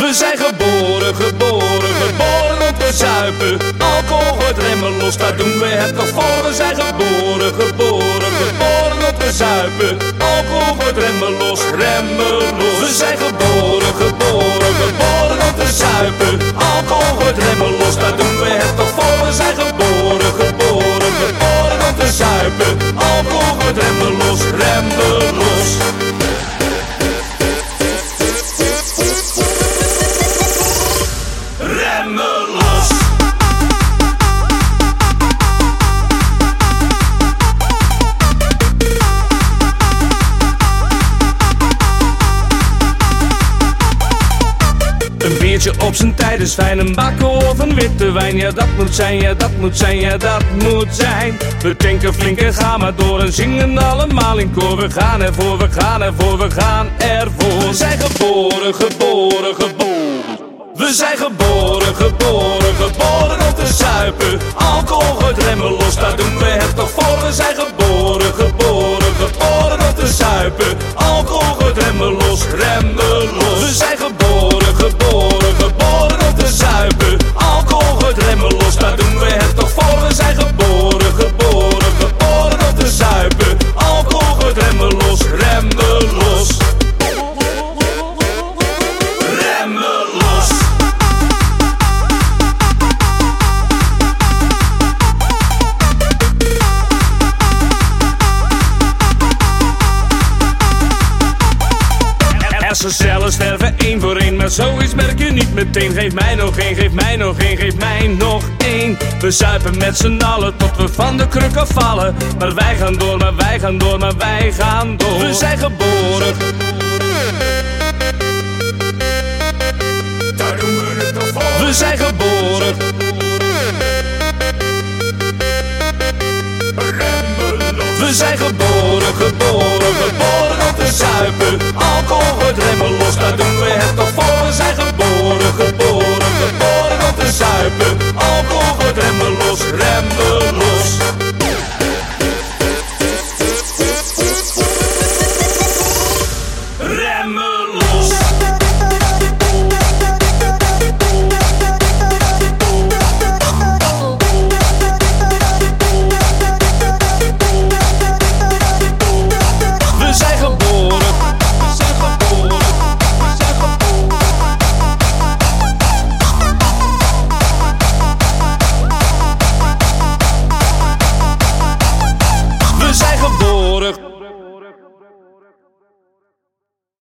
We zijn geboren, geboren, geboren om te zuipen. Alcohol gooit remmen los, daar doen we het toch voor. We zijn geboren, geboren, geboren om te zuipen. Alcohol remmen los, remmen los. We zijn geboren, geboren, geboren om te zuipen. Alcohol gooit remmen los, daar doen we het toch voor. We zijn geboren, geboren, geboren om te zuipen. Alcohol gooit remmen Op zijn tijd is fijn, een of een witte wijn. Ja, dat moet zijn, ja, dat moet zijn, ja, dat moet zijn. We tanken flink en gaan maar door en zingen allemaal in koor. We gaan ervoor, we gaan ervoor, we gaan ervoor. We zijn geboren, geboren, geboren. We zijn geboren, geboren, geboren om te zuipen. Alcohol gooit remmen los, daar doen we het toch voor. We zijn geboren, geboren, geboren om te zuipen. Alcohol gooit remmen los, remmen los. We zijn Hersencellen sterven één voor één, maar zoiets merk je niet meteen. Geef mij nog één, geef mij nog één, geef mij nog één. We zuipen met z'n allen tot we van de krukken vallen. Maar wij gaan door, maar wij gaan door, maar wij gaan door. We zijn geboren. Daar doen we het. We zijn geboren. We zijn geboren, geboren, geboren om te zuipen.